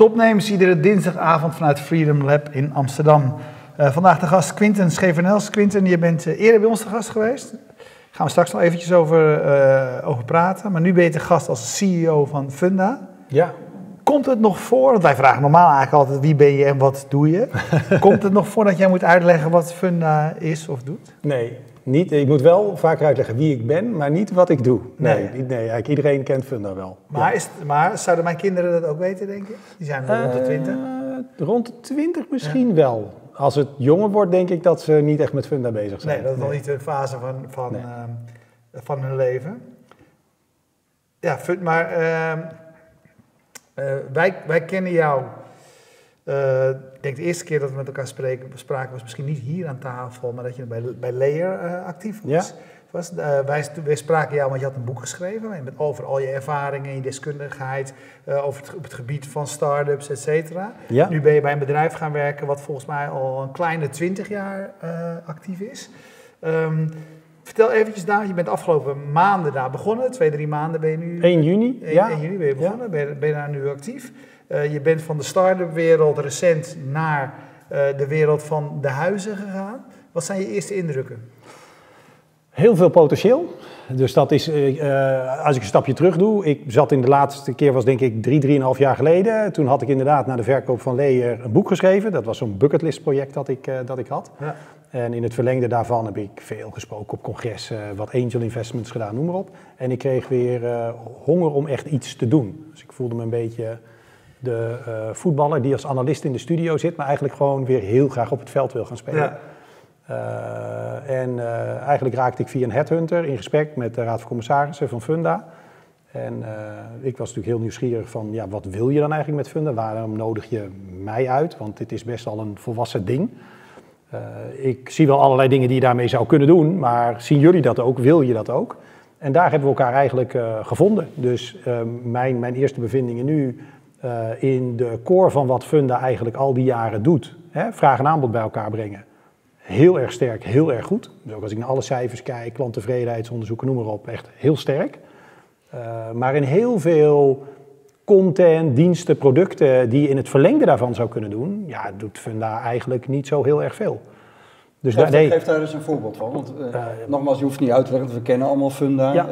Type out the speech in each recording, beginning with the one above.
Topnames, iedere dinsdagavond vanuit Freedom Lab in Amsterdam. Uh, vandaag de gast Quinten Schevenels. Quinten, je bent uh, eerder bij ons te gast geweest. Daar gaan we straks nog eventjes over, uh, over praten. Maar nu ben je te gast als CEO van Funda. Ja. Komt het nog voor, want wij vragen normaal eigenlijk altijd wie ben je en wat doe je. Komt het nog voor dat jij moet uitleggen wat Funda is of doet? Nee, niet, ik moet wel vaker uitleggen wie ik ben, maar niet wat ik doe. Nee, nee, nee eigenlijk iedereen kent Funda wel. Maar, is, maar zouden mijn kinderen dat ook weten, denk je? Die zijn rond de 20? Uh, rond de 20 misschien ja. wel. Als het jonger wordt, denk ik dat ze niet echt met Funda bezig zijn. Nee, dat is nog niet de fase van, van, nee. uh, van hun leven. Ja, maar uh, wij, wij kennen jou uh, ik denk de eerste keer dat we met elkaar spreken, spraken was misschien niet hier aan tafel, maar dat je bij, bij Layer uh, actief was. Ja. was uh, wij, wij, spraken jou, want je had een boek geschreven met over al je ervaringen, je deskundigheid, over het, op het gebied van start-ups, et cetera. Ja. Nu ben je bij een bedrijf gaan werken wat volgens mij al een kleine twintig jaar actief is. Um, Vertel eventjes daar, je bent de afgelopen maanden daar begonnen, twee, drie maanden ben je nu... 1 juni, 1, ja. 1 juni ben je begonnen, ja. ben, je, ben je daar nu actief. Uh, je bent van de start-up wereld recent naar uh, de wereld van de huizen gegaan. Wat zijn je eerste indrukken? Heel veel potentieel. Dus dat is, uh, als ik een stapje terug doe, ik zat in de laatste keer, was denk ik drie, drieënhalf jaar geleden. Toen had ik inderdaad na de verkoop van Leer een boek geschreven. Dat was zo'n bucketlist project dat ik, dat ik had. Ja. En in het verlengde daarvan heb ik veel gesproken op congressen, wat angel investments gedaan, noem maar op. En ik kreeg weer honger om echt iets te doen. Dus ik voelde me een beetje de uh, voetballer die als analist in de studio zit, maar eigenlijk gewoon weer heel graag op het veld wil gaan spelen. Ja. Uh, en uh, eigenlijk raakte ik via een headhunter in gesprek met de Raad van Commissarissen van Funda. En ik was natuurlijk heel nieuwsgierig van, ja, wat wil je dan eigenlijk met Funda? Waarom nodig je mij uit? Want dit is best al een volwassen ding. ik zie wel allerlei dingen die je daarmee zou kunnen doen, maar zien jullie dat ook? Wil je dat ook? En daar hebben we elkaar eigenlijk gevonden. Dus mijn, mijn eerste bevindingen nu uh, in de core van wat Funda eigenlijk al die jaren doet. Hè, vraag en aanbod bij elkaar brengen. Heel erg sterk, heel erg goed. Dus ook als ik naar alle cijfers kijk, klanttevredenheidsonderzoeken, noem maar op, echt heel sterk. Uh, maar in heel veel content, diensten, producten die je in het verlengde daarvan zou kunnen doen, ja, doet Funda eigenlijk niet zo heel erg veel. Dus geef, daar, nee. geef daar eens een voorbeeld van. Want uh, uh, nogmaals, je hoeft niet uit te leggen, we kennen allemaal Funda. Ja.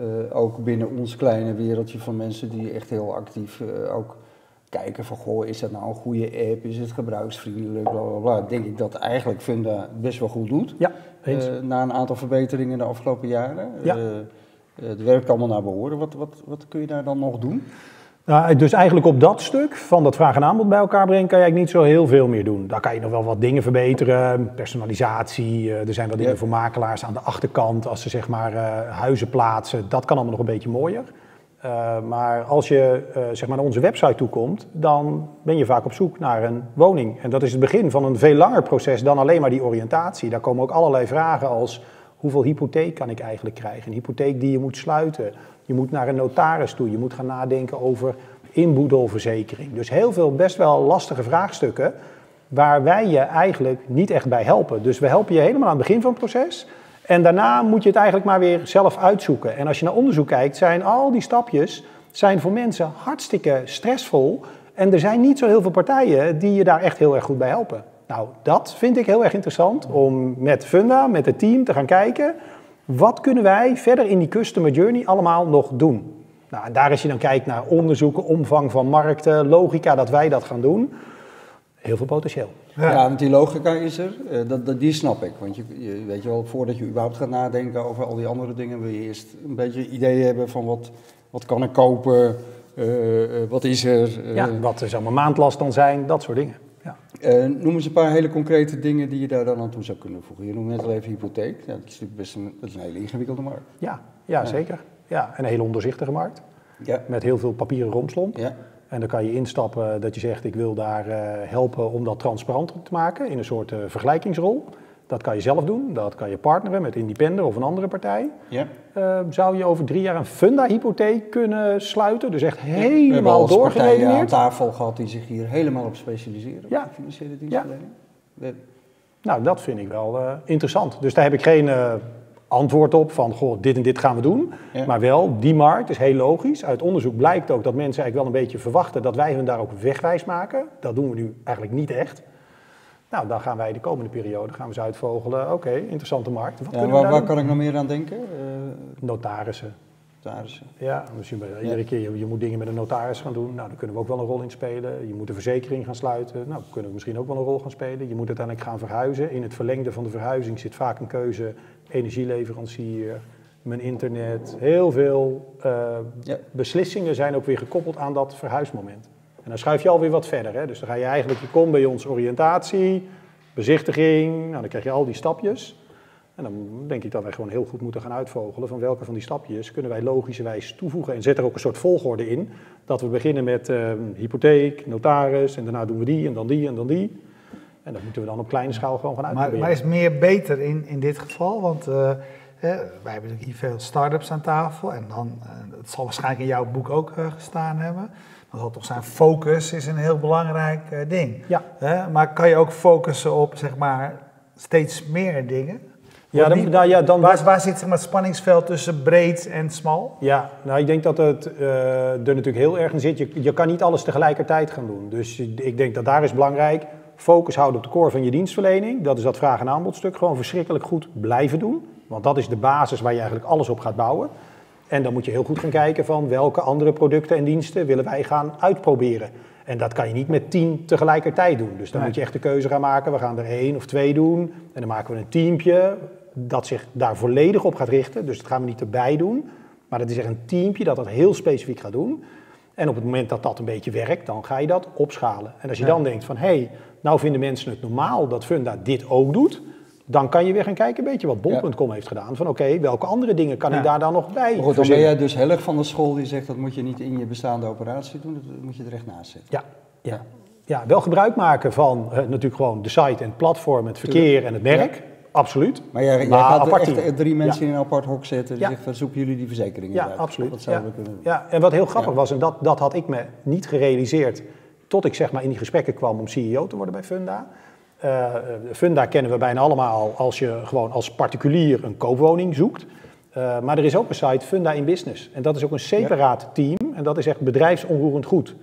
Uh, ook binnen ons kleine wereldje van mensen die echt heel actief uh, ook kijken van, goh, is dat nou een goede app, is het gebruiksvriendelijk, bla bla bla. Denk ik dat eigenlijk Funda best wel goed doet. Ja, uh, na een aantal verbeteringen de afgelopen jaren. Ja. het werkt allemaal naar behoren. Wat, wat, wat kun je daar dan nog doen? Nou, dus eigenlijk op dat stuk van dat vraag en aanbod bij elkaar brengen, kan je eigenlijk niet zo heel veel meer doen. Daar kan je nog wel wat dingen verbeteren, personalisatie, er zijn wat dingen ja. voor makelaars aan de achterkant, als ze zeg maar uh, huizen plaatsen, dat kan allemaal nog een beetje mooier. Uh, maar als je uh, zeg maar naar onze website toe komt, dan ben je vaak op zoek naar een woning. En dat is het begin van een veel langer proces dan alleen maar die oriëntatie. Daar komen ook allerlei vragen als hoeveel hypotheek kan ik eigenlijk krijgen? Een hypotheek die je moet sluiten. Je moet naar een notaris toe. Je moet gaan nadenken over inboedelverzekering. Dus heel veel best wel lastige vraagstukken waar wij je eigenlijk niet echt bij helpen. Dus we helpen je helemaal aan het begin van het proces. En daarna moet je het eigenlijk maar weer zelf uitzoeken. En als je naar onderzoek kijkt, zijn al die stapjes zijn voor mensen hartstikke stressvol. En er zijn niet zo heel veel partijen die je daar echt heel erg goed bij helpen. Nou, dat vind ik heel erg interessant om met Funda, met het team te gaan kijken. Wat kunnen wij verder in die customer journey allemaal nog doen? Nou, en daar als je dan kijkt naar onderzoeken, omvang van markten, logica dat wij dat gaan doen. Heel veel potentieel. Ja, ja want die logica is er, uh, dat, dat, die snap ik. Want je, je, weet je wel, voordat je überhaupt gaat nadenken over al die andere dingen, wil je eerst een beetje idee hebben van wat, wat kan ik kopen, uh, uh, wat is er. ja, wat zou mijn maandlast dan zijn, dat soort dingen. Ja. noem eens een paar hele concrete dingen die je daar dan aan toe zou kunnen voegen. Je noemt net al even hypotheek. Ja, dat is natuurlijk best een, dat is een hele ingewikkelde markt. Ja, ja, ja. zeker. Ja, en een hele ondoorzichtige markt. Ja. Met heel veel papieren romslomp. Ja. En dan kan je instappen dat je zegt, ik wil daar uh, helpen om dat transparanter te maken in een soort uh, vergelijkingsrol. Dat kan je zelf doen, dat kan je partneren met Independer of een andere partij. Ja. Uh, zou je over drie jaar een funda-hypotheek kunnen sluiten? Dus echt helemaal We hebben aan doorgeredeneerd? tafel gehad die zich hier helemaal op specialiseren. Ja. Op financiële dienstverlening. We- Nou, dat vind ik wel eh, interessant. Dus daar heb ik geen eh, antwoord op van, goh, dit en dit gaan we doen. Ja. Maar wel, die markt is heel logisch. Uit onderzoek blijkt ook dat mensen eigenlijk wel een beetje verwachten dat wij hun daar ook wegwijs maken. Dat doen we nu eigenlijk niet echt. Nou, dan gaan wij de komende periode gaan we ze uitvogelen. Oké, interessante markt. Wat Ja, waar, waar doen? kan ik nog meer aan denken? Eh, Notarissen. notarissen. Ja, dus je, iedere keer je, je moet dingen met een notaris gaan doen. Nou, daar kunnen we ook wel een rol in spelen. Je moet een verzekering gaan sluiten. Nou, daar kunnen we misschien ook wel een rol gaan spelen. Je moet uiteindelijk gaan verhuizen. In het verlengde van de verhuizing zit vaak een keuze energieleverancier, mijn internet. Heel veel eh, Ja. beslissingen zijn ook weer gekoppeld aan dat verhuismoment. En dan schuif je alweer wat verder. Hè? Dus dan ga je eigenlijk, je komt bij ons oriëntatie, bezichtiging, nou, dan krijg je al die stapjes. En dan denk ik dat wij gewoon heel goed moeten gaan uitvogelen van welke van die stapjes kunnen wij logischerwijs toevoegen. En zet er ook een soort volgorde in. Dat we beginnen met eh, hypotheek, notaris en daarna doen we die en dan die en dan die. En dat moeten we dan op kleine schaal gewoon gaan Maar, uitproberen. maar is meer beter in, in dit geval? Want eh, wij hebben hier veel start-ups aan tafel. En dan, eh, het zal waarschijnlijk in jouw boek ook eh, gestaan hebben. Dat zal toch zijn, focus is een heel belangrijk eh, ding. Ja. Hè, maar kan je ook focussen op, zeg maar, steeds meer dingen? Ja, dan, nou ja, dan Waar, waar zit zeg maar, het spanningsveld tussen breed en smal? Ja, nou ik denk dat het eh, er natuurlijk heel erg in zit. Je, je kan niet alles tegelijkertijd gaan doen. Dus ik denk dat daar is belangrijk. Focus houden op de core van je dienstverlening. Dat is dat vraag- en aanbodstuk. Gewoon verschrikkelijk goed blijven doen. Want dat is de basis waar je eigenlijk alles op gaat bouwen. En dan moet je heel goed gaan kijken van welke andere producten en diensten willen wij gaan uitproberen. En dat kan je niet met tien tegelijkertijd doen. Dus dan Nee. moet je echt de keuze gaan maken. We gaan er één of twee doen. En dan maken we een teampje dat zich daar volledig op gaat richten. Dus dat gaan we niet erbij doen. Maar dat is echt een teampje dat dat heel specifiek gaat doen. En op het moment dat dat een beetje werkt, dan ga je dat opschalen. En als je Ja. dan denkt van, hé, hey, nou vinden mensen het normaal dat Funda dit ook doet. Dan kan je weer gaan kijken, een beetje wat Bol.com heeft gedaan. Van oké, welke andere dingen kan Ja. ik daar dan nog bij Maar goed, dan ben jij dus heel erg van de school die zegt dat moet je niet in je bestaande operatie doen, dat moet je er echt naast zetten. Ja, ja. ja, wel gebruik maken van eh, natuurlijk gewoon de site en het platform, het verkeer en het merk. Absoluut. Maar jij, jij Maar gaat apart echt drie mensen in een apart hok zetten die zegt van zoeken jullie die verzekeringen Ja, uit. absoluut. Dat Ja. zouden we kunnen doen. Ja, en wat heel grappig was, en dat, dat had ik me niet gerealiseerd tot ik zeg maar in die gesprekken kwam om CEO te worden bij Funda. Eh, eh, Funda kennen we bijna allemaal als je gewoon als particulier een koopwoning zoekt. Eh, maar er is ook een site Funda in Business. En dat is ook een separaat team. En dat is echt bedrijfsonroerend goed.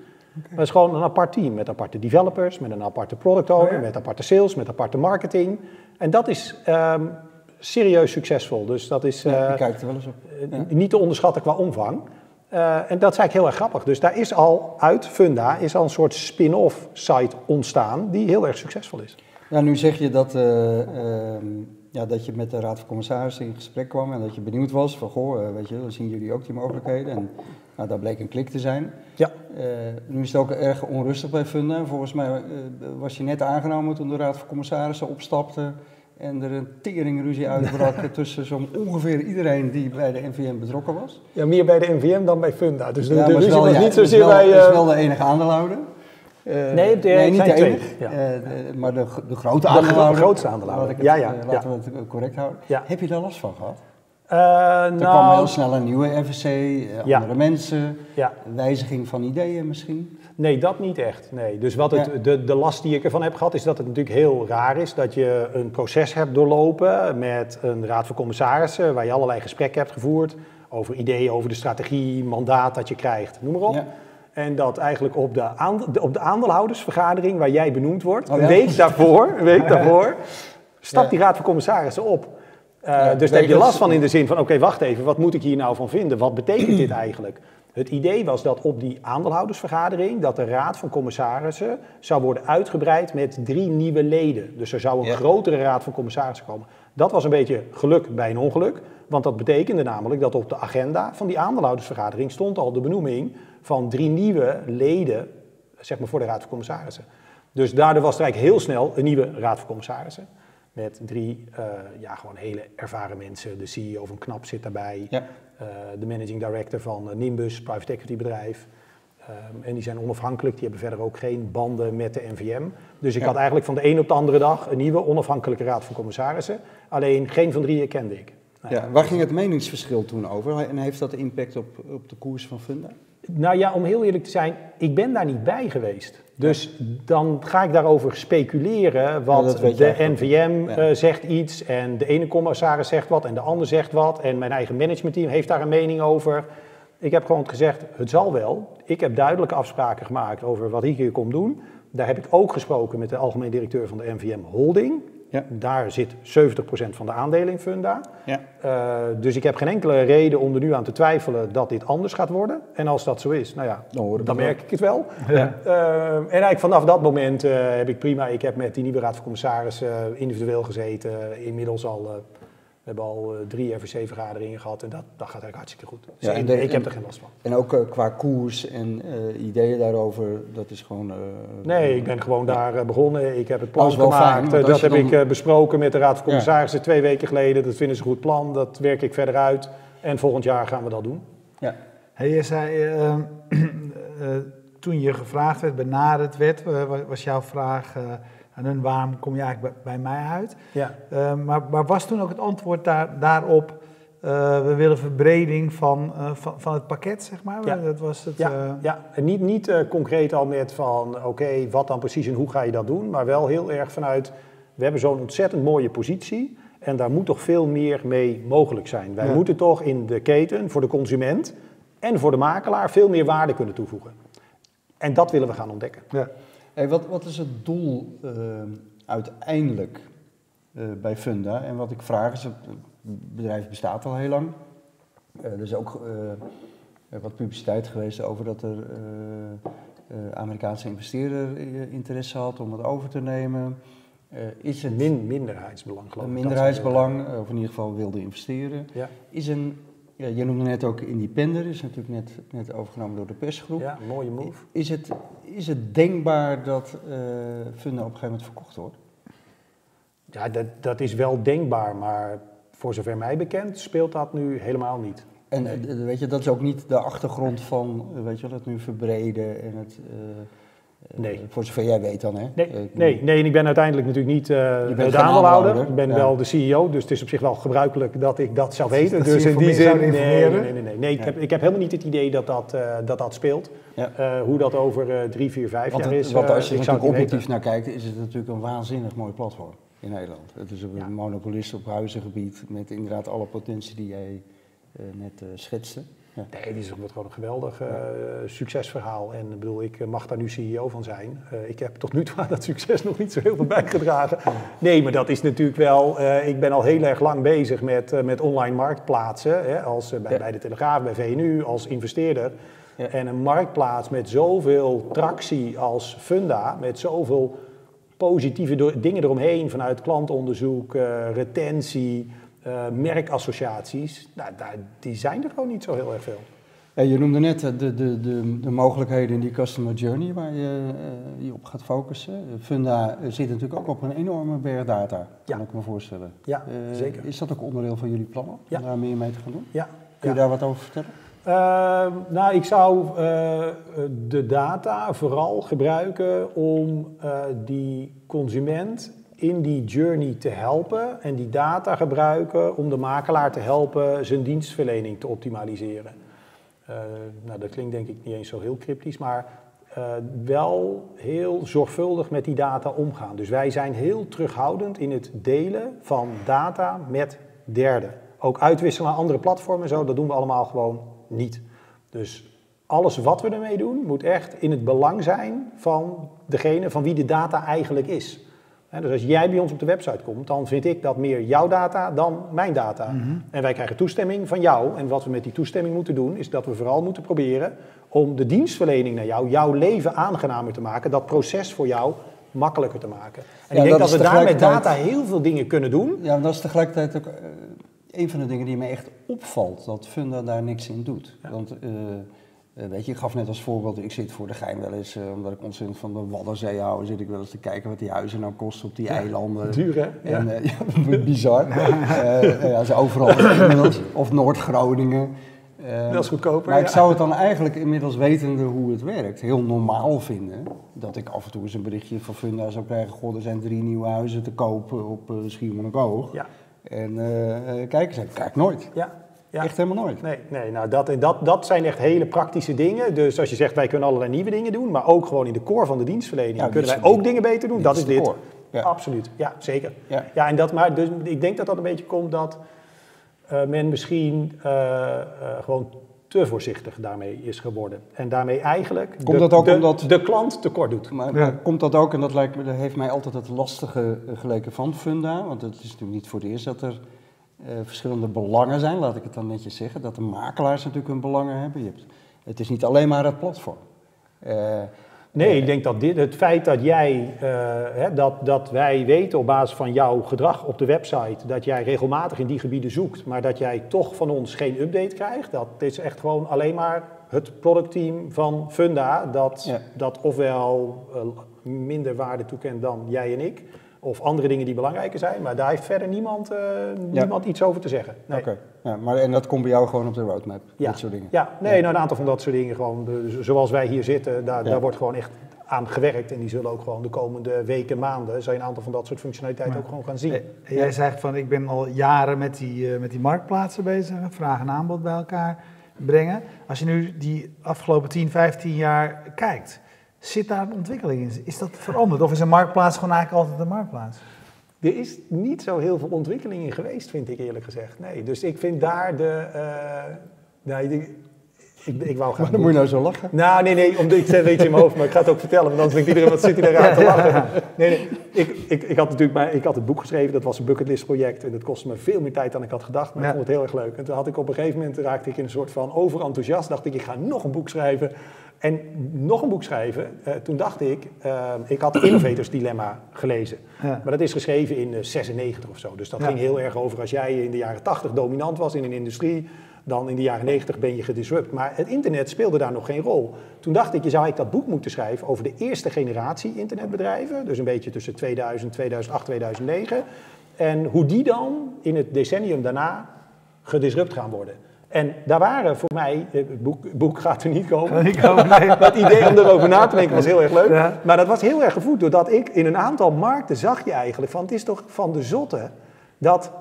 Dat is gewoon een apart team met aparte developers, met een aparte product owner, Oh ja? met aparte sales, met aparte marketing. En dat is ehm, serieus succesvol. Dus dat is Ja, er wel eens op. niet te onderschatten qua omvang. En dat is eigenlijk heel erg grappig. Dus daar is al uit Funda is al een soort spin-off site ontstaan die heel erg succesvol is. Ja, nu zeg je dat, eh, ehm, ja, dat je met de Raad van Commissarissen in gesprek kwam en dat je benieuwd was van, goh, eh, weet je, dan zien jullie ook die mogelijkheden. En nou, daar bleek een klik te zijn. Ja. Eh, nu is het ook erg onrustig bij Funda. Volgens mij was je net aangenomen toen de Raad van Commissarissen opstapte en er een teringruzie uitbrak tussen zo'n ongeveer iedereen die bij de NVM betrokken was. Ja, meer bij de NVM dan bij Funda. Dus de, Ja, de is ruzie wel- was ja, niet is zozeer bij... is eh, wel de enige aandeelhouder. Eh, Nee, de- nee, niet de enige, ja. eh, de- maar de, de grote De gro- aandeelhouder. grootste aandeelhouder. Laat ik het, Ja, ja, eh, laten we het correct houden. Heb je daar last van gehad? eh, Er kwam nou, heel snel een nieuwe FSC, Ja. andere mensen, ja. wijziging van ideeën misschien. Nee, dat niet echt. Nee. Dus wat het, Ja. de, de last die ik ervan heb gehad, is dat het natuurlijk heel raar is dat je een proces hebt doorlopen met een raad van commissarissen, waar je allerlei gesprekken hebt gevoerd over ideeën, over de strategie, mandaat dat je krijgt, noem maar op. En dat eigenlijk op de, op de aandeelhoudersvergadering, waar jij benoemd wordt, Oh ja? een week daarvoor, een week daarvoor stapt die raad van commissarissen op. Uh, Ja, dus daar heb je last van in de zin van, oké, wacht even, wat moet ik hier nou van vinden? Wat betekent dit eigenlijk? Het idee was dat op die aandeelhoudersvergadering, dat de raad van commissarissen zou worden uitgebreid met drie nieuwe leden. Dus er zou een Ja. grotere raad van commissarissen komen. Dat was een beetje geluk bij een ongeluk, want dat betekende namelijk dat op de agenda van die aandeelhoudersvergadering stond al de benoeming van drie nieuwe leden, zeg maar voor de raad van commissarissen. Dus daardoor was er eigenlijk heel snel een nieuwe raad van commissarissen. Met drie eh, ja, gewoon hele ervaren mensen. De CEO van KNAP zit daarbij. Ja. eh, de managing director van eh, Nimbus, private equity bedrijf. Ehm, en die zijn onafhankelijk. Die hebben verder ook geen banden met de NVM. Dus ik Ja. had eigenlijk van de een op de andere dag een nieuwe onafhankelijke raad van commissarissen. Alleen geen van drieën kende ik. Nou Ja, waar ging het meningsverschil toen over en heeft dat impact op, op de koers van Funda? Nou ja, om heel eerlijk te zijn, ik ben daar niet bij geweest. Dus dan ga ik daarover speculeren, want de NVM Ja. eh, zegt iets en de ene commissaris zegt wat en de ander zegt wat en mijn eigen managementteam heeft daar een mening over. Ik heb gewoon gezegd, het zal wel. Ik heb duidelijke afspraken gemaakt over wat ik hier kom doen. Daar heb ik ook gesproken met de algemeen directeur van de NVM Holding. Ja. Daar zit 70% van de aandelen in Funda. Ja. Eh, dus ik heb geen enkele reden om er nu aan te twijfelen dat dit anders gaat worden. En als dat zo is, nou ja, Dan merk ik het wel. Ja. Eh, en eigenlijk vanaf dat moment eh, heb ik prima, ik heb met die nieuwe raad van commissarissen eh, individueel gezeten. Inmiddels al, eh, we hebben al eh, drie RVC-vergaderingen gehad en dat, dat gaat eigenlijk hartstikke goed. Dus Ja, ik, en de- ik heb en- er geen last van. En ook eh, qua koers en eh, ideeën daarover, dat is gewoon... eh, Nee, ik ben gewoon daar begonnen. Ik heb het plan gemaakt. fijn, dat heb dan- ik besproken met de Raad van Ja. Commissarissen twee weken geleden. Dat vinden ze een goed plan. Dat werk ik verder uit. En volgend jaar gaan we dat doen. Ja. Hey, je zei, eh, eh, toen je gevraagd werd, benaderd werd, wa- was jouw vraag aan hun, waarom kom je eigenlijk bij, bij mij uit? Ja. Eh, maar, maar was toen ook het antwoord daar, daarop, eh, we willen verbreding van, eh, van, van het pakket, zeg maar? Ja. Dat was het, Ja, eh, ja. En niet, niet concreet al met van oké, wat dan precies en hoe ga je dat doen, maar wel heel erg vanuit, we hebben zo'n ontzettend mooie positie en daar moet toch veel meer mee mogelijk zijn. Wij Ja. moeten toch in de keten voor de consument en voor de makelaar veel meer waarde kunnen toevoegen. En dat willen we gaan ontdekken. ja. Hey, wat, wat is het doel eh, uiteindelijk eh, bij Funda? En wat ik vraag is, het bedrijf bestaat al heel lang. Eh, er is ook eh, wat publiciteit geweest over dat er Amerikaanse investeerder interesse had om het over te nemen. Is het Min, minderheidsbelang geloof een ik. minderheidsbelang, eh, of in ieder geval wilde investeren? Ja, Is een, ja, je noemde net ook Independer, is natuurlijk net, net overgenomen door de persgroep. ja, mooie move. Is het, is het denkbaar dat Funda op een gegeven moment verkocht wordt? Ja, dat, dat is wel denkbaar, maar voor zover mij bekend speelt dat nu helemaal niet. En Nee. eh, weet je, dat is ook niet de achtergrond van, eh, weet je wel, het nu verbreden en het... Nee. Voor zover jij weet dan, hè? Nee, Eh, nee, nee, en ik ben uiteindelijk natuurlijk niet eh, bent de aandeelhouder. Ik ben ja. wel de CEO, dus het is op zich wel gebruikelijk dat ik dat zou weten. dat dus in die zin, nee, nee, nee, nee, nee. Ik, Ja. heb, ik heb helemaal niet het idee dat dat, eh, dat, dat speelt. Ja. Eh, hoe dat over eh, drie, vier, vijf Want, jaar is, want eh, als je ik er objectief weten. naar kijkt, is het natuurlijk een waanzinnig mooi platform in Nederland. Het is een Ja. monopolist op huizengebied met inderdaad alle potentie die jij eh, net eh, schetste. Ja. Nee, dit is gewoon een geweldig eh, succesverhaal. En ik bedoel, ik eh, mag daar nu CEO van zijn. Eh, ik heb tot nu toe aan dat succes nog niet zo heel veel bijgedragen. Nee, maar dat is natuurlijk wel... ik ben al heel erg lang bezig met, met online marktplaatsen. Hè, als, bij, Ja. bij de Telegraaf, bij VNU, als investeerder. Ja. En een marktplaats met zoveel tractie als Funda, met zoveel positieve dingen eromheen, vanuit klantonderzoek, retentie, eh, merkassociaties, nou, daar, die zijn er gewoon niet zo heel erg veel. Je noemde net eh, de, de, de, de mogelijkheden in die customer journey waar je eh, je op gaat focussen. Funda zit natuurlijk ook op een enorme berg data, kan Ja. ik me voorstellen. Ja, zeker. Is dat ook onderdeel van jullie plannen, Ja. om daar meer mee te gaan doen? Ja, Kun je daar wat over vertellen? Nou, ik zou de data vooral gebruiken om die consument in die journey te helpen en die data gebruiken om de makelaar te helpen zijn dienstverlening te optimaliseren. Eh, nou, dat klinkt denk ik niet eens zo heel cryptisch, maar eh, wel heel zorgvuldig met die data omgaan. Dus wij zijn heel terughoudend in het delen van data met derden. Ook uitwisselen aan andere platformen en zo, dat doen we allemaal gewoon niet. Dus alles wat we ermee doen, moet echt in het belang zijn van degene van wie de data eigenlijk is. Dus als jij bij ons op de website komt, dan vind ik dat meer jouw data dan mijn data. En wij krijgen toestemming van jou. En wat we met die toestemming moeten doen, is dat we vooral moeten proberen om de dienstverlening naar jou, jouw leven aangenamer te maken, dat proces voor jou makkelijker te maken. En Ja, ik denk dat we daar met data heel veel dingen kunnen doen. Ja, maar dat is tegelijkertijd ook eh, een van de dingen die me echt opvalt, dat Funda daar niks in doet. Ja. Want, eh, eh, weet je, ik gaf net als voorbeeld, ik zit voor de gein wel eens, eh, omdat ik ontzettend van de Waddenzee hou, zit ik wel eens te kijken wat die huizen nou kosten op die eilanden. Duur hè? En, eh, ja, bizar. Ja, ze overal inmiddels. Of Noord-Groningen. Dat is goedkoper, Maar ik ja. zou het dan eigenlijk inmiddels wetende hoe het werkt, heel normaal vinden. Dat ik af en toe eens een berichtje van Funda zou krijgen. Goh, er zijn drie nieuwe huizen te kopen op uh, Schiermonnikoog. Ja. En eh, kijk eens, kijk nooit. Ja. Ja. Echt helemaal nooit. Nee, nee nou dat, en dat, dat zijn echt hele praktische dingen. Dus als je zegt, wij kunnen allerlei nieuwe dingen doen, maar ook gewoon in de core van de dienstverlening Ja, kunnen wij ook dingen beter doen. dat is de dit. Ja. Absoluut, ja, zeker. Ja. Ja, en dat, maar dus, ik denk dat dat een beetje komt dat eh, men misschien eh, eh, gewoon te voorzichtig daarmee is geworden. En daarmee eigenlijk Komt de, dat ook de, omdat- de klant tekort doet. Maar, Ja. komt dat ook, en dat, lijkt me, dat heeft mij altijd het lastige geleken van Funda, want het is natuurlijk niet voor het eerst dat er verschillende belangen zijn, laat ik het dan netjes zeggen, dat de makelaars natuurlijk hun belangen hebben. Je hebt het is niet alleen maar het platform. Eh, Nee, ik denk dat dit, het feit dat jij, eh, hè, dat, dat wij weten op basis van jouw gedrag op de website, dat jij regelmatig in die gebieden zoekt, maar dat jij toch van ons geen update krijgt, dat is echt gewoon alleen maar het productteam van Funda, dat, Ja. dat ofwel eh, minder waarde toekent dan jij en ik, of andere dingen die belangrijker zijn, maar daar heeft verder niemand, eh, niemand iets over te zeggen. Nee. Oké, ja, maar en dat komt bij jou gewoon op de roadmap, Ja. dit soort dingen. Ja, nee, nou, een aantal van dat soort dingen gewoon, de- zoals wij hier zitten, daar, Ja. daar wordt gewoon echt aan gewerkt. En die zullen ook gewoon de komende weken, maanden, je een aantal van dat soort functionaliteiten ook gewoon gaan zien. En jij zegt van ik ben al jaren met die, eh, met die marktplaatsen bezig, vraag en aanbod bij elkaar brengen. Als je nu die afgelopen 10, 15 jaar kijkt, zit daar een ontwikkeling in? Is dat veranderd? Of is een marktplaats gewoon eigenlijk altijd een marktplaats? Er is niet zo heel veel ontwikkeling in geweest, vind ik eerlijk gezegd. Nee, dus ik vind daar de... nee, die- ik, ik wou graag... Maar dan moet je nou zo lachen. Nou, nee, nee, omdat ik zet iets in mijn hoofd, maar ik ga het ook vertellen, want anders denkt iedereen, wat zit hij daar aan te lachen? Nee, nee, ik, ik, ik had natuurlijk mijn, ik had het boek geschreven, dat was een bucketlist project en dat kostte me veel meer tijd dan ik had gedacht, maar Ja. ik vond het heel erg leuk. En toen had ik op een gegeven moment, raakte ik in een soort van overenthousiast, dacht ik, ik ga nog een boek schrijven en nog een boek schrijven. Eh, toen dacht ik, eh, ik had Innovators Dilemma gelezen, Ja. maar dat is geschreven in eh, 96 of zo, dus dat Ja. ging heel erg over als jij in de jaren 80 dominant was in een industrie, dan in de jaren 90 ben je gedisrupt. Maar het internet speelde daar nog geen rol. Toen dacht ik, je zou eigenlijk dat boek moeten schrijven over de eerste generatie internetbedrijven. Dus een beetje tussen 2000, 2008, 2009. En hoe die dan in het decennium daarna gedisrupt gaan worden. En daar waren voor mij, eh, het boek, gaat er niet komen. Ik nee. Het idee om erover na te denken was heel erg leuk. Ja. Maar dat was heel erg gevoed doordat ik in een aantal markten zag je eigenlijk van het is toch van de zotte dat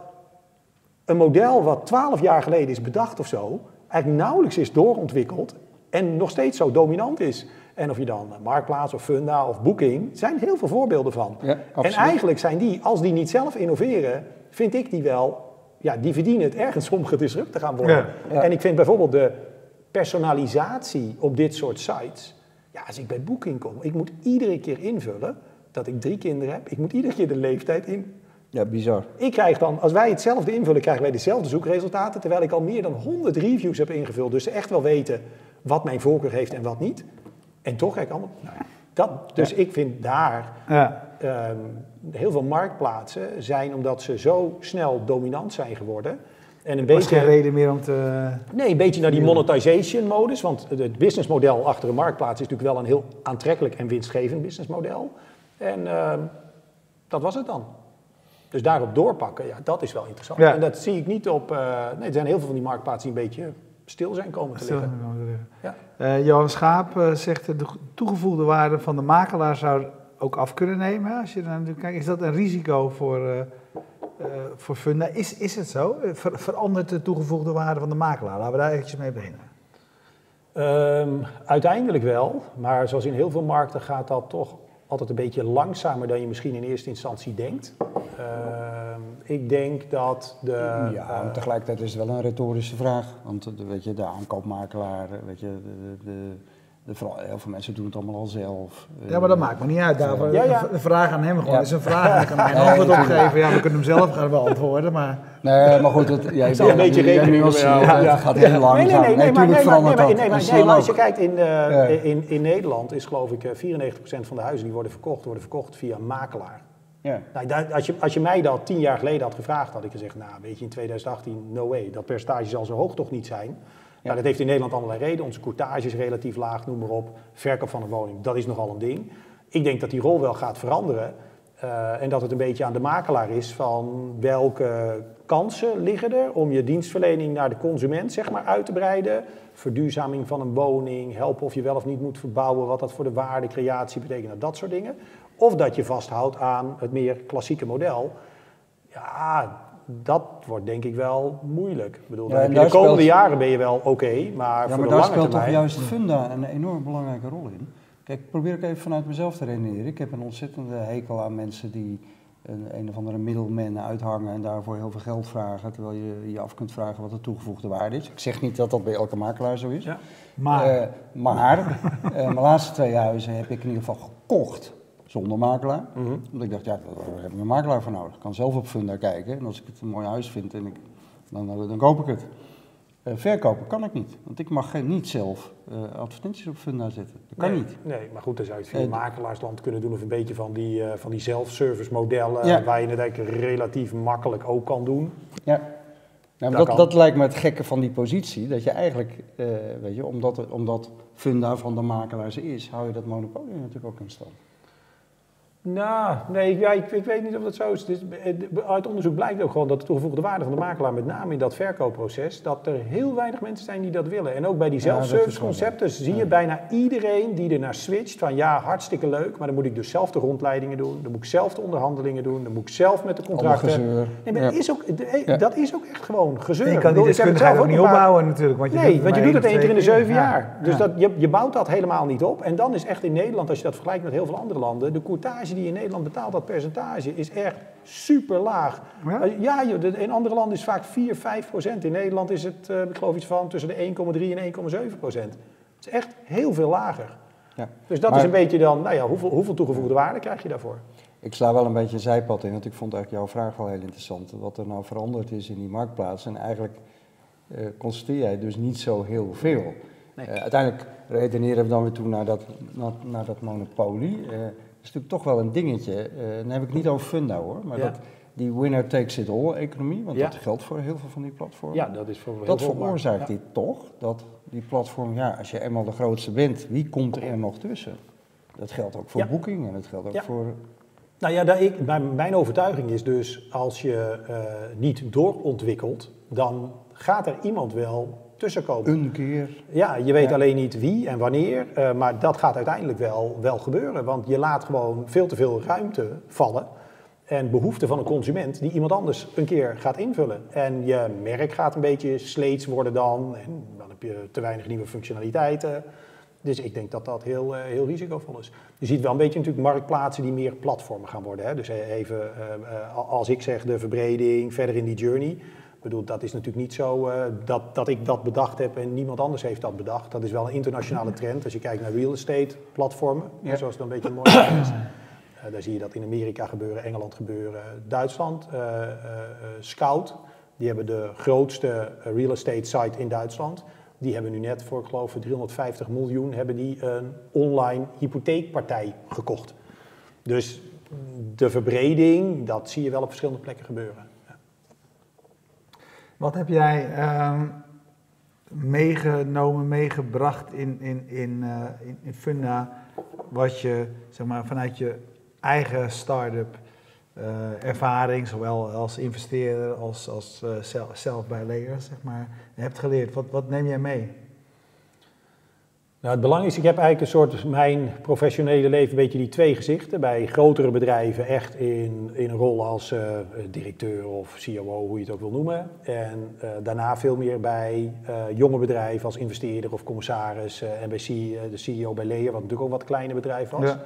een model wat twaalf jaar geleden is bedacht of zo, eigenlijk nauwelijks is doorontwikkeld en nog steeds zo dominant is. En of je dan Marktplaats of Funda of Booking, zijn heel veel voorbeelden van. Ja, en eigenlijk zijn die, als die niet zelf innoveren, vind ik die wel, ja, die verdienen het ergens om gedisrupt te gaan worden. Ja, ja. En ik vind bijvoorbeeld de personalisatie op dit soort sites, ja, als ik bij Booking kom, ik moet iedere keer invullen dat ik drie kinderen heb. Ik moet iedere keer de leeftijd in, Ja, bizar. ik krijg dan, als wij hetzelfde invullen, krijgen wij dezelfde zoekresultaten, terwijl ik al meer dan 100 reviews heb ingevuld. Dus ze echt wel weten wat mijn voorkeur heeft en wat niet. En toch krijg ik allemaal. nou dat, dus ik vind daar Ja. ehm, heel veel marktplaatsen zijn, omdat ze zo snel dominant zijn geworden. En een was geen beetje, reden meer om te... nee, een beetje naar die monetization modus. Want het businessmodel achter een marktplaats is natuurlijk wel een heel aantrekkelijk en winstgevend businessmodel. En ehm, dat was het dan. Dus daarop doorpakken, ja, dat is wel interessant. Ja. En dat zie ik niet op. eh, nee, er zijn heel veel van die marktplaatsen die een beetje stil zijn komen te liggen. Ja. Eh, Johan Schaap eh, zegt de toegevoegde waarde van de makelaar zou ook af kunnen nemen. hè, Als je er natuurlijk kijkt, is dat een risico voor, voor Funda? Is, is het zo? Ver- verandert de toegevoegde waarde van de makelaar? Laten we daar eventjes mee beginnen. Ehm, uiteindelijk wel, maar zoals in heel veel markten gaat dat toch altijd een beetje langzamer dan je misschien in eerste instantie denkt. Ehm, ik denk dat de. ja, eh, maar tegelijkertijd is het wel een retorische vraag. Want weet je, de aankoopmakelaar, weet je, de, de, de, heel veel mensen doen het allemaal al zelf. Eh, Ja, maar dat maakt me niet uit. Daarvoor, Ja, ja. De vraag aan hem gewoon Ja. is een vraag. Ik kan geen Nee, antwoord op geven. Ja, we kunnen hem zelf gaan beantwoorden. Maar Nee, maar goed, het, jij zal een beetje rekening ja. het gaat heel langzaam. Nee, nee, nee, nee, maar, natuurlijk nee, maar, nee, verandert maar, dat. nee, maar, En nee, maar als je kijkt in, eh, Ja. in, in Nederland is geloof ik eh, 94% van de huizen die worden verkocht, worden verkocht via een makelaar. Ja. Nou, als, je, als je mij dat tien jaar geleden had gevraagd, had ik gezegd, nou weet je, in 2018, no way, dat percentage zal zo hoog toch niet zijn. Nou, dat heeft in Nederland allerlei redenen. Onze courtage is relatief laag, noem maar op. Verkoop van een woning, dat is nogal een ding. Ik denk dat die rol wel gaat veranderen. eh, en dat het een beetje aan de makelaar is van welke kansen liggen er om je dienstverlening naar de consument zeg maar, uit te breiden. Verduurzaming van een woning, helpen of je wel of niet moet verbouwen, wat dat voor de waardecreatie betekent, nou, dat soort dingen. Of dat je vasthoudt aan het meer klassieke model. Ja, dat wordt denk ik wel moeilijk. Ik bedoel, Ja, dan de komende speelt- jaren ben je wel oké, maar Ja, voor maar de daar speelt toch juist funda een enorm belangrijke rol in. Kijk, probeer ik even vanuit mezelf te redeneren. Ik heb een ontzettende hekel aan mensen die een, een of andere middelman uithangen en daarvoor heel veel geld vragen, terwijl je je af kunt vragen wat de toegevoegde waarde is. Ik zeg niet dat dat bij elke makelaar zo is. Ja. Maar, Eh, maar eh, mijn laatste twee huizen heb ik in ieder geval gekocht zonder makelaar. Mhm. Omdat ik dacht, ja, daar heb ik een makelaar voor nodig. Ik kan zelf op Funda kijken en als ik het een mooi huis vind, en ik, dan, dan, dan koop ik het. Eh, verkopen kan ik niet, want ik mag geen, niet zelf eh, advertenties op Funda zetten. Dat kan nee, niet. Nee, maar goed, dan zou je het via Eh, d- makelaarsland kunnen doen of een beetje van die, eh, van die self-service modellen Ja. waar je het eigenlijk relatief makkelijk ook kan doen. Ja. Nou, Dat dat, lijkt me het gekke van die positie. Dat je eigenlijk, eh, weet je, omdat, omdat Funda van de makelaars is, hou je dat monopolie natuurlijk ook in stand. Nou, nee, ja, ik, ik weet niet of dat zo is. Eh, Uit onderzoek blijkt ook gewoon dat de toegevoegde waarde van de makelaar, met name in dat verkoopproces, dat er heel weinig mensen zijn die dat willen. En ook bij die Ja, dat is self-service wel concepten zie je bijna iedereen die er naar switcht van ja, hartstikke leuk, maar dan moet ik dus zelf de rondleidingen doen, dan moet ik zelf de onderhandelingen doen, dan moet ik zelf met de contracten. Nee, maar dat, is ook, Ja. dat is ook echt gewoon gezeur. je Ik kan die deskundigheid ook niet opbouwen natuurlijk. Want je nee, doet want je doet het één keer in de zeven jaar. Dus dat, je, je bouwt dat helemaal niet op. En dan is echt in Nederland, als je dat vergelijkt met heel veel andere landen, de courtage die in Nederland betaalt, dat percentage, is echt super laag. Ja? Eh, Ja, joh, in andere landen is het vaak 4, 5 procent. In Nederland is het, eh, ik geloof iets van tussen de 1,3 en 1,7 procent. Het is echt heel veel lager. Ja. Dus dat Maar- is een beetje dan, nou ja, hoeveel, hoeveel toegevoegde waarde krijg je daarvoor? Ik sla wel een beetje een zijpad in, want ik vond eigenlijk jouw vraag wel heel interessant. Wat er nou veranderd is in die marktplaats. En eigenlijk eh constateer jij dus niet zo heel veel. Nee. Uiteindelijk redeneren we dan weer toe naar dat, naar, naar dat monopolie. Is natuurlijk toch wel een dingetje. Eh, dan heb ik niet over Funda hoor, maar Ja. dat, die winner takes it all economie, want Ja. dat geldt voor heel veel van die platformen. Ja, dat is voor heel Dat veroorzaakt dit toch, dat die platform, ja, als je eenmaal de grootste bent, wie komt er nog tussen? Dat geldt ook voor Ja. boeking en dat geldt ook Ja. voor... Nou ja, ik, mijn, mijn overtuiging is dus, als je eh, niet doorontwikkelt, dan gaat er iemand wel tussenkomen. Een keer Ja, je weet Ja. alleen niet wie en wanneer, eh, maar dat gaat uiteindelijk wel, wel gebeuren. Want je laat gewoon veel te veel ruimte vallen en behoeften van een consument die iemand anders een keer gaat invullen. En je merk gaat een beetje sleets worden dan en dan heb je te weinig nieuwe functionaliteiten. Dus ik denk dat dat heel, eh, heel risicovol is. Je ziet wel een beetje natuurlijk marktplaatsen die meer platformen gaan worden. Hè? Dus eh, even, als ik zeg de verbreding, verder in die journey. Ik bedoel, dat is natuurlijk niet zo eh, dat, dat ik dat bedacht heb en niemand anders heeft dat bedacht. Dat is wel een internationale trend. Als je kijkt naar real estate platformen, Ja. zoals het een beetje mooi is. Eh, daar zie je dat in Amerika gebeuren, Engeland gebeuren, Duitsland. eh, Scout, die hebben de grootste real estate site in Duitsland. Die hebben nu net voor, ik geloof, 350 miljoen hebben die een online hypotheekpartij gekocht. Dus de verbreding, dat zie je wel op verschillende plekken gebeuren. Wat heb jij ehm, meegenomen, meegebracht in, in, in, eh, in, in Funda, wat je zeg maar, vanuit je eigen start-up eh, ervaring, zowel als investeerder als, als eh, zelf, bij Layer, zeg maar, hebt geleerd? Wat, wat neem jij mee? Nou, het belang is, ik heb eigenlijk een soort, mijn professionele leven, een beetje die twee gezichten. Bij grotere bedrijven echt in, in een rol als eh, directeur of COO, hoe je het ook wil noemen. En eh, daarna veel meer bij eh, jonge bedrijven als investeerder of commissaris. en bij C- de CEO bij Leer, wat natuurlijk ook wat kleiner bedrijf was. Ja.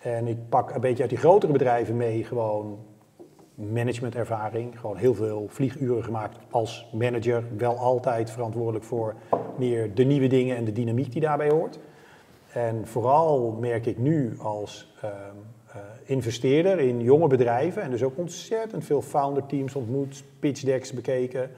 En ik pak een beetje uit die grotere bedrijven mee gewoon managementervaring. Gewoon heel veel vlieguren gemaakt als manager. Wel altijd verantwoordelijk voor meer de nieuwe dingen en de dynamiek die daarbij hoort. En vooral merk ik nu als ehm, eh, investeerder in jonge bedrijven en dus ook ontzettend veel founder teams ontmoet, pitch decks bekeken.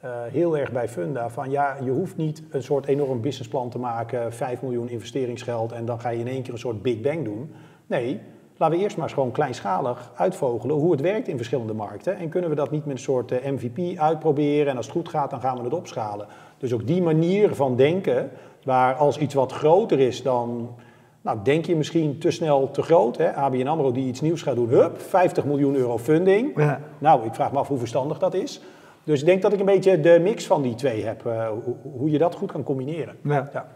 eh, heel erg bij Funda van ja, je hoeft niet een soort enorm businessplan te maken, 5 miljoen investeringsgeld en dan ga je in één keer een soort big bang doen. Nee, laten we eerst maar eens gewoon kleinschalig uitvogelen hoe het werkt in verschillende markten. En kunnen we dat niet met een soort eh, MVP uitproberen en als het goed gaat dan gaan we het opschalen. Dus ook die manier van denken, waar als iets wat groter is dan nou, denk je misschien te snel te groot. Hè? ABN AMRO die iets nieuws gaat doen, hup, 50 miljoen euro funding. Ja. Nou, ik vraag me af hoe verstandig dat is. Dus ik denk dat ik een beetje de mix van die twee heb, eh, hoe, hoe je dat goed kan combineren. Ja. Ja.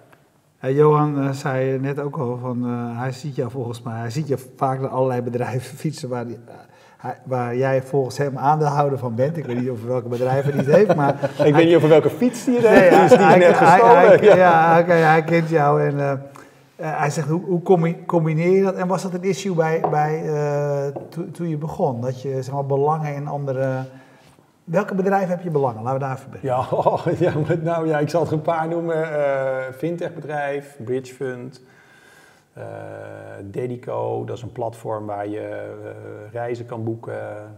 Eh, Johan eh, zei net ook al van, eh, hij ziet jou volgens mij, hij ziet je vaak naar allerlei bedrijven fietsen waar hij- waar jij volgens hem aandeelhouder van bent. Ik weet niet over welke bedrijven hij het heeft, maar... Ik weet niet over welke fiets die Nee, hij, is die hij- net hij- Ja. ja, hij, hij kent jou en eh, eh, hij zegt, hoe, hoe combi- combineer je dat? En was dat een issue bij, bij, eh, toen- toen je begon? Dat je zeg maar, belangen in andere... Welke bedrijven heb je belangen? Laten we daar even beginnen. Ja, oh, nou ja, ik zal er een paar noemen. Eh fintechbedrijf, Bridge eh, Dedico, dat is een platform waar je eh, reizen kan boeken,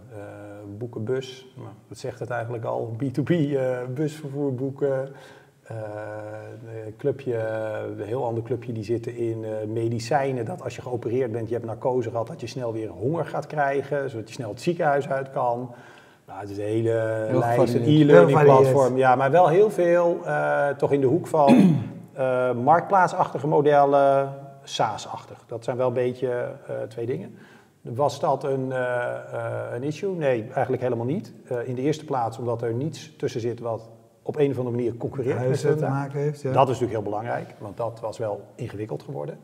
boeken bus, nou, dat zegt het eigenlijk al, B2B eh, busvervoer boeken. Clubje, een heel ander clubje, die zitten in medicijnen. Dat als je geopereerd bent, je hebt narcose gehad, dat je snel weer honger gaat krijgen, zodat je snel het ziekenhuis uit kan. Nou, het is een hele Heel lijst, een gevarieerd. e-learning platform. Ja, maar wel heel veel eh, toch in de hoek van eh, marktplaatsachtige modellen, SaaS-achtig. Dat zijn wel een beetje eh, twee dingen. Was dat een, een issue? Nee, eigenlijk helemaal niet. Eh, in de eerste plaats omdat er niets tussen zit wat op een of andere manier concurreert met Huizen te maken heeft. Ja. Dat is natuurlijk heel belangrijk, want dat was wel ingewikkeld geworden.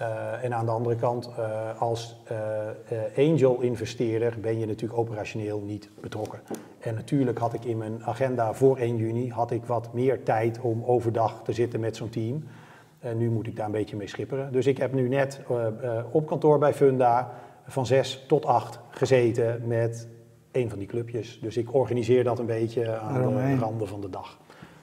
Eh, en aan de andere kant, eh, als eh, eh, angel-investeerder ben je natuurlijk operationeel niet betrokken. En natuurlijk had ik in mijn agenda voor 1 juni had ik wat meer tijd om overdag te zitten met zo'n team. En nu moet ik daar een beetje mee schipperen. Dus ik heb nu net op kantoor bij Funda van 6 tot 8 gezeten met een van die clubjes. Dus ik organiseer dat een beetje aan de randen van de dag.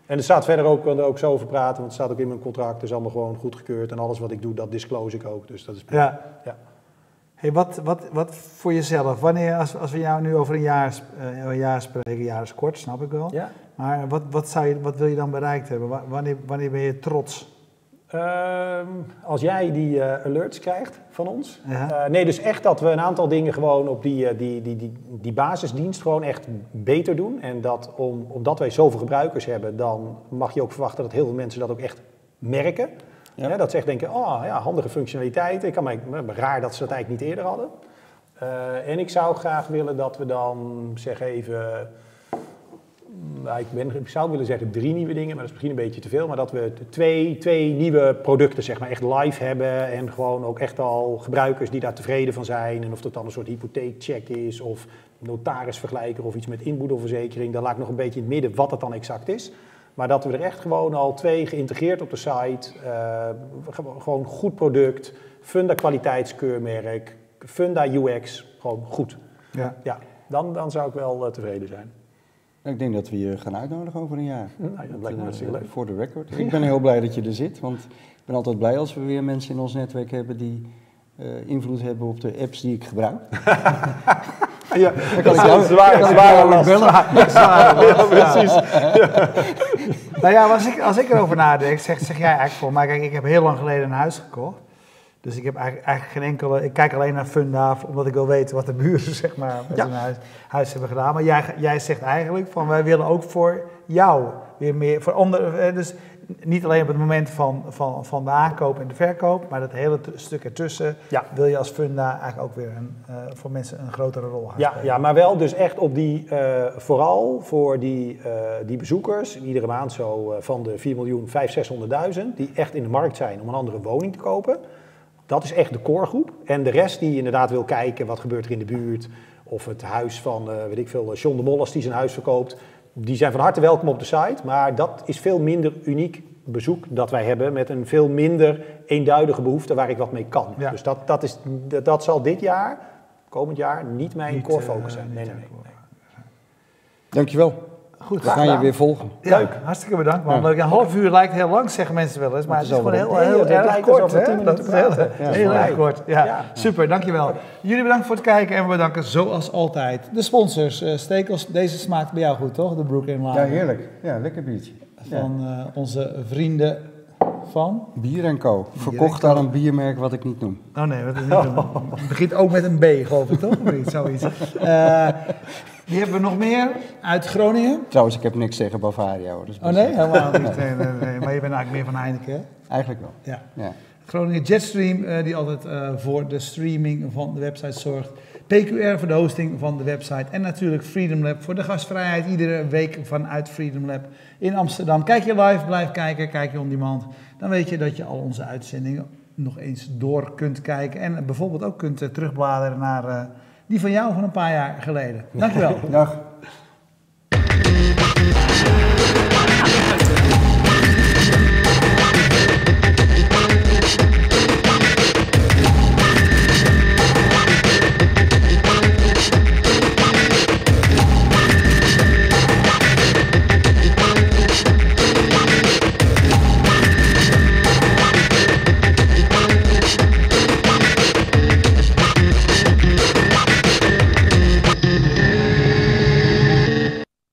En er staat verder ook, we er ook zo over praten, want het staat ook in mijn contract. Het is allemaal gewoon goedgekeurd en alles wat ik doe, dat disclose ik ook. Dus dat is prima. Ja. Ja. Hey, wat, wat, wat voor jezelf? Wanneer, als, als we jou nu over een jaar, eh, een jaar spreken, een jaar is kort, snap ik wel. Ja. Maar wat, wat, zou je, wat wil je dan bereikt hebben? Wa- Wanneer, wanneer ben je trots? Ehm, als jij die eh, alerts krijgt van ons. Ja. Eh, nee, dus echt dat we een aantal dingen gewoon op die, eh, die, die, die, die basisdienst gewoon echt beter doen. En dat om, omdat wij zoveel gebruikers hebben, dan mag je ook verwachten dat heel veel mensen dat ook echt merken. Ja. Dat ze echt denken, oh ja, handige functionaliteit. Ik kan mij, raar dat ze dat eigenlijk niet eerder hadden. En ik zou graag willen dat we dan, zeg even, nou, ik, ben, ik zou willen zeggen drie nieuwe dingen, maar dat is misschien een beetje te veel. Maar dat we twee, twee nieuwe producten zeg maar, echt live hebben. En gewoon ook echt al gebruikers die daar tevreden van zijn. En of dat dan een soort hypotheekcheck is of notarisvergelijker of iets met inboedelverzekering. Dan laat ik nog een beetje in het midden wat het dan exact is. Maar dat we er echt gewoon al twee geïntegreerd op de site. ge- gewoon goed product, Funda kwaliteitskeurmerk, Funda UX. Gewoon goed. Ja. Ja, dan, dan zou ik wel eh, tevreden zijn. Ik denk dat we je gaan uitnodigen over een jaar. Nou, ja, dat lijkt me hartstikke leuk. Voor de record. Ik ben heel blij dat je er zit, want ik ben altijd blij als we weer mensen in ons netwerk hebben die eh, invloed hebben op de apps die ik gebruik. Ja, Zwaar- kan ik zware last. bellen. Ja, precies. Nou ja, als ik, als ik erover nadenk, zeg, zeg jij eigenlijk voor mij, kijk, ik heb heel lang geleden een huis gekocht. Dus ik heb eigenlijk, eigenlijk geen enkele, ik kijk alleen naar Funda, omdat ik wil weten wat de buren zeg maar met Ja. hun huis, huis hebben gedaan. Maar jij, jij zegt eigenlijk van, wij willen ook voor jou weer meer, voor onder, eh, dus niet alleen op het moment van, van, van de aankoop en de verkoop, maar dat hele stuk ertussen Ja. wil je als Funda eigenlijk ook weer een, eh, voor mensen een grotere rol gaan Ja, spelen. ja, maar wel dus echt op die, eh, vooral voor die, die bezoekers, iedere maand zo van de 4 miljoen, 500.000, 600.000, die echt in de markt zijn om een andere woning te kopen. Dat is echt de coregroep. En de rest die inderdaad wil kijken wat gebeurt er in de buurt, of het huis van, eh, weet ik veel, John de Molles die zijn huis verkoopt, die zijn van harte welkom op de site. Maar dat is veel minder uniek bezoek dat wij hebben met een veel minder eenduidige behoefte waar ik wat mee kan. Ja. Dus dat, dat, is, dat, dat zal dit jaar, komend jaar, niet mijn Niet, core eh, focus zijn. niet Nee, nee, nee. Dankjewel. Goed, We gaan je weer volgen. Ja, Leuk. hartstikke bedankt. Man. Leuk. Een half uur lijkt heel lang, zeggen mensen wel eens. Maar Het is gewoon heel, heel, erg kort. Dat is heel, erg kort. Ja. Super, dankjewel. Jullie bedankt voor het kijken en we bedanken zoals altijd de sponsors. Eh, Stekels, deze smaakt bij jou goed, toch? De Brook in Ja, heerlijk. Ja, lekker biertje. Van eh, onze vrienden van... Bier en Co. Verkocht aan een biermerk wat ik niet noem. Oh nee, dat is niet Het begint ook met een B, geloof ik, toch? Of niet? Zoiets. die hebben we nog meer uit Groningen. Trouwens, ik heb niks tegen Bavaria hoor. Dus Oh nee, helemaal niet. Nee, nee, nee. Maar je bent eigenlijk meer van Heineken, hè? Eigenlijk wel. Ja. Ja. Groningen Jetstream, eh, die altijd eh, voor de streaming van de website zorgt. PQR voor de hosting van de website. En natuurlijk Freedom Lab voor de gastvrijheid. Iedere week vanuit Freedom Lab in Amsterdam. Kijk je live, blijf kijken. Kijk je on demand. Dan weet je dat je al onze uitzendingen nog eens door kunt kijken. En bijvoorbeeld ook kunt eh, terugbladeren naar, die van jou van een paar jaar geleden. Dankjewel. Dag.